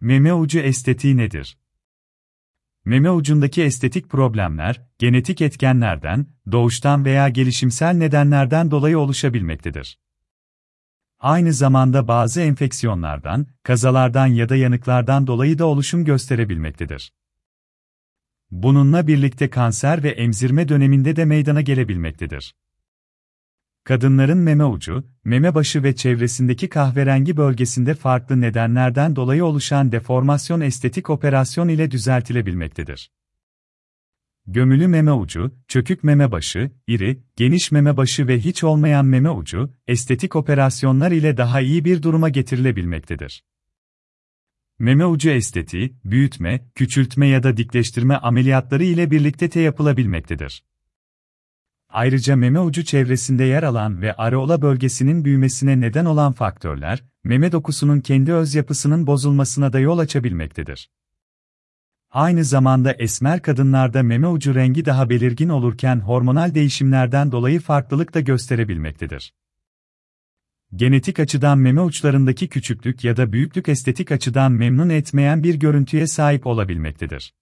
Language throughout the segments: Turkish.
Meme ucu estetiği nedir? Meme ucundaki estetik problemler, genetik etkenlerden, doğuştan veya gelişimsel nedenlerden dolayı oluşabilmektedir. Aynı zamanda bazı enfeksiyonlardan, kazalardan ya da yanıklardan dolayı da oluşum gösterebilmektedir. Bununla birlikte kanser ve emzirme döneminde de meydana gelebilmektedir. Kadınların meme ucu, meme başı ve çevresindeki kahverengi bölgesinde farklı nedenlerden dolayı oluşan deformasyon estetik operasyon ile düzeltilebilmektedir. Gömülü meme ucu, çökük meme başı, iri, geniş meme başı ve hiç olmayan meme ucu, estetik operasyonlar ile daha iyi bir duruma getirilebilmektedir. Meme ucu estetiği, büyütme, küçültme ya da dikleştirme ameliyatları ile birlikte de yapılabilmektedir. Ayrıca meme ucu çevresinde yer alan ve areola bölgesinin büyümesine neden olan faktörler, meme dokusunun kendi öz yapısının bozulmasına da yol açabilmektedir. Aynı zamanda esmer kadınlarda meme ucu rengi daha belirgin olurken hormonal değişimlerden dolayı farklılık da gösterebilmektedir. Genetik açıdan meme uçlarındaki küçüklük ya da büyüklük estetik açıdan memnun etmeyen bir görüntüye sahip olabilmektedir.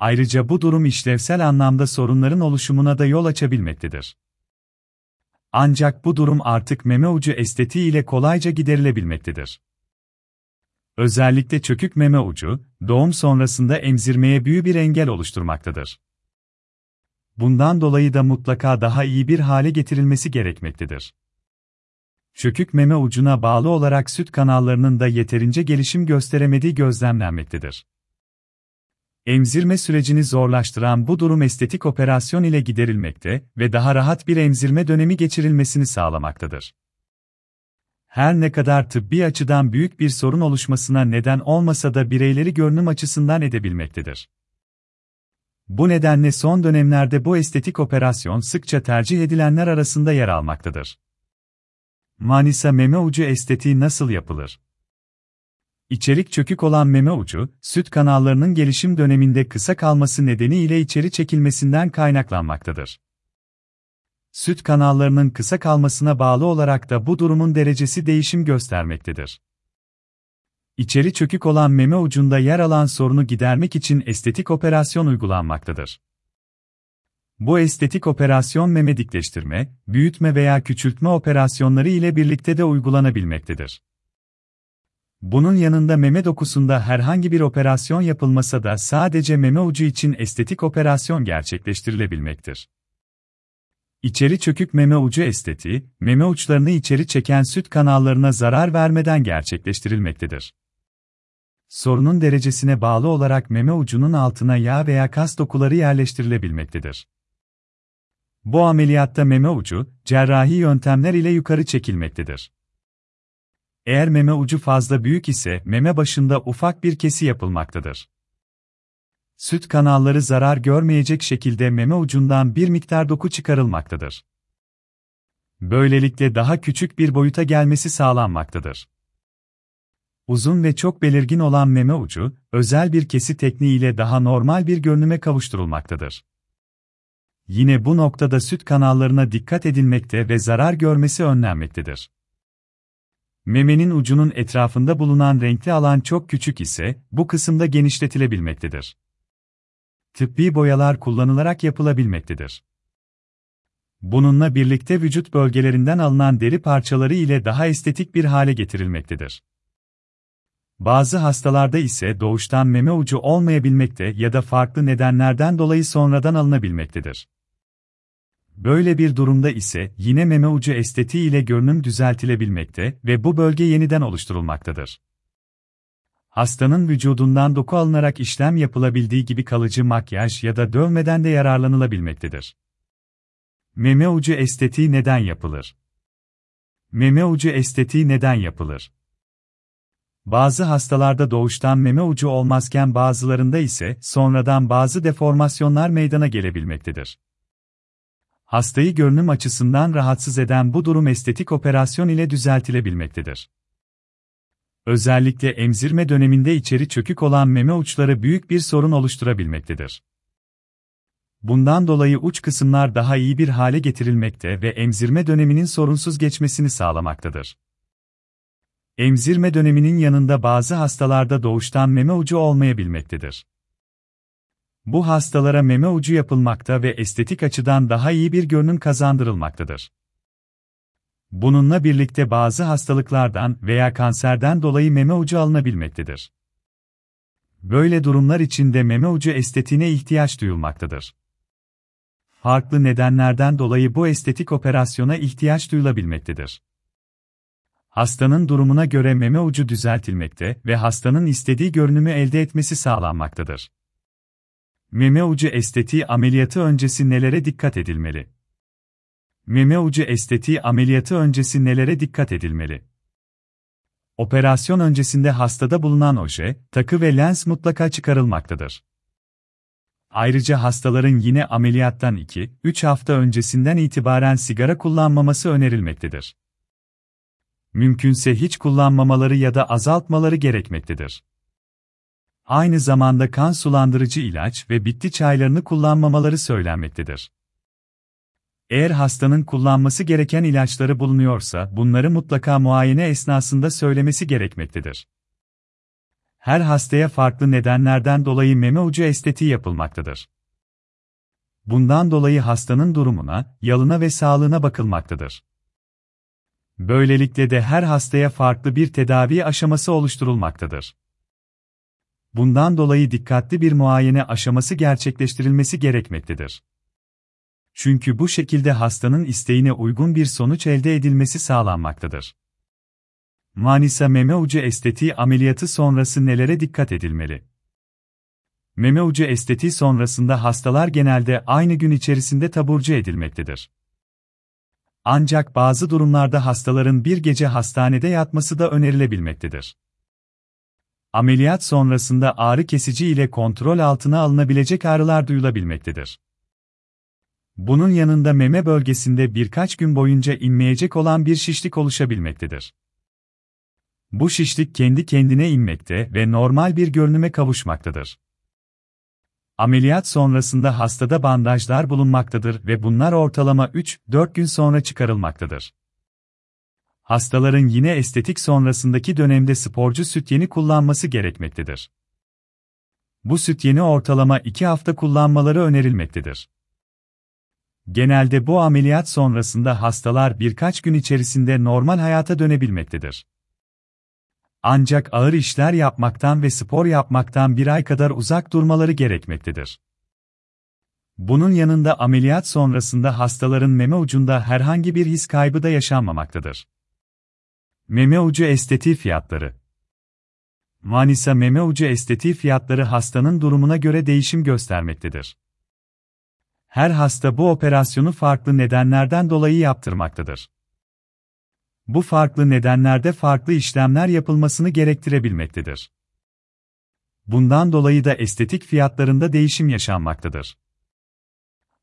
Ayrıca bu durum işlevsel anlamda sorunların oluşumuna da yol açabilmektedir. Ancak bu durum artık meme ucu estetiği ile kolayca giderilebilmektedir. Özellikle çökük meme ucu, doğum sonrasında emzirmeye büyük bir engel oluşturmaktadır. Bundan dolayı da mutlaka daha iyi bir hale getirilmesi gerekmektedir. Çökük meme ucuna bağlı olarak süt kanallarının da yeterince gelişim gösteremediği gözlemlenmektedir. Emzirme sürecini zorlaştıran bu durum estetik operasyon ile giderilmekte ve daha rahat bir emzirme dönemi geçirilmesini sağlamaktadır. Her ne kadar tıbbi açıdan büyük bir sorun oluşmasına neden olmasa da bireyleri görünüm açısından edebilmektedir. Bu nedenle son dönemlerde bu estetik operasyon sıkça tercih edilenler arasında yer almaktadır. Manisa meme ucu estetiği nasıl yapılır? İçerik çökük olan meme ucu, süt kanallarının gelişim döneminde kısa kalması nedeniyle içeri çekilmesinden kaynaklanmaktadır. Süt kanallarının kısa kalmasına bağlı olarak da bu durumun derecesi değişim göstermektedir. İçeri çökük olan meme ucunda yer alan sorunu gidermek için estetik operasyon uygulanmaktadır. Bu estetik operasyon meme dikleştirme, büyütme veya küçültme operasyonları ile birlikte de uygulanabilmektedir. Bunun yanında meme dokusunda herhangi bir operasyon yapılmasa da sadece meme ucu için estetik operasyon gerçekleştirilebilmektir. İçeri çökük meme ucu estetiği, meme uçlarını içeri çeken süt kanallarına zarar vermeden gerçekleştirilmektedir. Sorunun derecesine bağlı olarak meme ucunun altına yağ veya kas dokuları yerleştirilebilmektedir. Bu ameliyatta meme ucu, cerrahi yöntemler ile yukarı çekilmektedir. Eğer meme ucu fazla büyük ise meme başında ufak bir kesi yapılmaktadır. Süt kanalları zarar görmeyecek şekilde meme ucundan bir miktar doku çıkarılmaktadır. Böylelikle daha küçük bir boyuta gelmesi sağlanmaktadır. Uzun ve çok belirgin olan meme ucu, özel bir kesi tekniğiyle daha normal bir görünüme kavuşturulmaktadır. Yine bu noktada süt kanallarına dikkat edilmekte ve zarar görmesi önlenmektedir. Memenin ucunun etrafında bulunan renkli alan çok küçük ise, bu kısımda genişletilebilmektedir. Tıbbi boyalar kullanılarak yapılabilmektedir. Bununla birlikte vücut bölgelerinden alınan deri parçaları ile daha estetik bir hale getirilmektedir. Bazı hastalarda ise doğuştan meme ucu olmayabilmekte ya da farklı nedenlerden dolayı sonradan alınabilmektedir. Böyle bir durumda ise yine meme ucu estetiği ile görünüm düzeltilebilmekte ve bu bölge yeniden oluşturulmaktadır. Hastanın vücudundan doku alınarak işlem yapılabildiği gibi kalıcı makyaj ya da dövmeden de yararlanılabilmektedir. Meme ucu estetiği neden yapılır? Meme ucu estetiği neden yapılır? Bazı hastalarda doğuştan meme ucu olmazken bazılarında ise sonradan bazı deformasyonlar meydana gelebilmektedir. Hastayı görünüm açısından rahatsız eden bu durum estetik operasyon ile düzeltilebilmektedir. Özellikle emzirme döneminde içeri çökük olan meme uçları büyük bir sorun oluşturabilmektedir. Bundan dolayı uç kısımlar daha iyi bir hale getirilmekte ve emzirme döneminin sorunsuz geçmesini sağlamaktadır. Emzirme döneminin yanında bazı hastalarda doğuştan meme ucu olmayabilmektedir. Bu hastalara meme ucu yapılmakta ve estetik açıdan daha iyi bir görünüm kazandırılmaktadır. Bununla birlikte bazı hastalıklardan veya kanserden dolayı meme ucu alınabilmektedir. Böyle durumlar için de meme ucu estetiğine ihtiyaç duyulmaktadır. Farklı nedenlerden dolayı bu estetik operasyona ihtiyaç duyulabilmektedir. Hastanın durumuna göre meme ucu düzeltilmekte ve hastanın istediği görünümü elde etmesi sağlanmaktadır. Meme ucu estetiği ameliyatı öncesi nelere dikkat edilmeli? Meme ucu estetiği ameliyatı öncesi nelere dikkat edilmeli? Operasyon öncesinde hastada bulunan oje, takı ve lens mutlaka çıkarılmaktadır. Ayrıca hastaların yine ameliyattan 2-3 hafta öncesinden itibaren sigara kullanmaması önerilmektedir. Mümkünse hiç kullanmamaları ya da azaltmaları gerekmektedir. Aynı zamanda kan sulandırıcı ilaç ve bitki çaylarını kullanmamaları söylenmektedir. Eğer hastanın kullanması gereken ilaçları bulunuyorsa bunları mutlaka muayene esnasında söylemesi gerekmektedir. Her hastaya farklı nedenlerden dolayı meme ucu estetiği yapılmaktadır. Bundan dolayı hastanın durumuna, yalına ve sağlığına bakılmaktadır. Böylelikle de her hastaya farklı bir tedavi aşaması oluşturulmaktadır. Bundan dolayı dikkatli bir muayene aşaması gerçekleştirilmesi gerekmektedir. Çünkü bu şekilde hastanın isteğine uygun bir sonuç elde edilmesi sağlanmaktadır. Manisa meme ucu estetiği ameliyatı sonrası nelere dikkat edilmeli? Meme ucu estetiği sonrasında hastalar genelde aynı gün içerisinde taburcu edilmektedir. Ancak bazı durumlarda hastaların bir gece hastanede yatması da önerilebilmektedir. Ameliyat sonrasında ağrı kesici ile kontrol altına alınabilecek ağrılar duyulabilmektedir. Bunun yanında meme bölgesinde birkaç gün boyunca inmeyecek olan bir şişlik oluşabilmektedir. Bu şişlik kendi kendine inmekte ve normal bir görünüme kavuşmaktadır. Ameliyat sonrasında hastada bandajlar bulunmaktadır ve bunlar ortalama 3-4 gün sonra çıkarılmaktadır. Hastaların yine estetik sonrasındaki dönemde sporcu süt yeni kullanması gerekmektedir. Bu süt yeni ortalama 2 hafta kullanmaları önerilmektedir. Genelde bu ameliyat sonrasında hastalar birkaç gün içerisinde normal hayata dönebilmektedir. Ancak ağır işler yapmaktan ve spor yapmaktan bir ay kadar uzak durmaları gerekmektedir. Bunun yanında ameliyat sonrasında hastaların meme ucunda herhangi bir his kaybı da yaşanmamaktadır. Meme ucu estetiği fiyatları Manisa meme ucu estetiği fiyatları hastanın durumuna göre değişim göstermektedir. Her hasta bu operasyonu farklı nedenlerden dolayı yaptırmaktadır. Bu farklı nedenlerde farklı işlemler yapılmasını gerektirebilmektedir. Bundan dolayı da estetik fiyatlarında değişim yaşanmaktadır.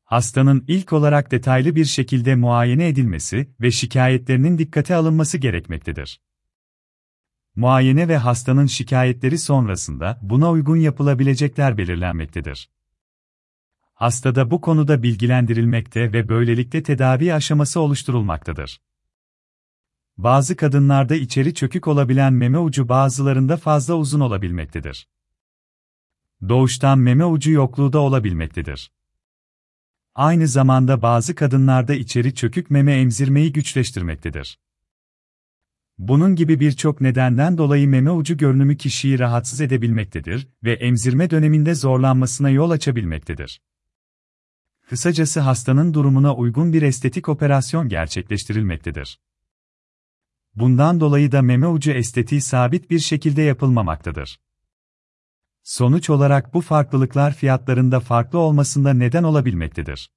Hastanın ilk olarak detaylı bir şekilde muayene edilmesi ve şikayetlerinin dikkate alınması gerekmektedir. Muayene ve hastanın şikayetleri sonrasında buna uygun yapılabilecekler belirlenmektedir. Hastada bu konuda bilgilendirilmekte ve böylelikle tedavi aşaması oluşturulmaktadır. Bazı kadınlarda içeri çökük olabilen meme ucu bazılarında fazla uzun olabilmektedir. Doğuştan meme ucu yokluğu da olabilmektedir. Aynı zamanda bazı kadınlarda içeri çökük meme emzirmeyi güçleştirmektedir. Bunun gibi birçok nedenden dolayı meme ucu görünümü kişiyi rahatsız edebilmektedir ve emzirme döneminde zorlanmasına yol açabilmektedir. Kısacası hastanın durumuna uygun bir estetik operasyon gerçekleştirilmektedir. Bundan dolayı da meme ucu estetiği sabit bir şekilde yapılmamaktadır. Sonuç olarak bu farklılıklar fiyatlarında farklı olmasında neden olabilmektedir.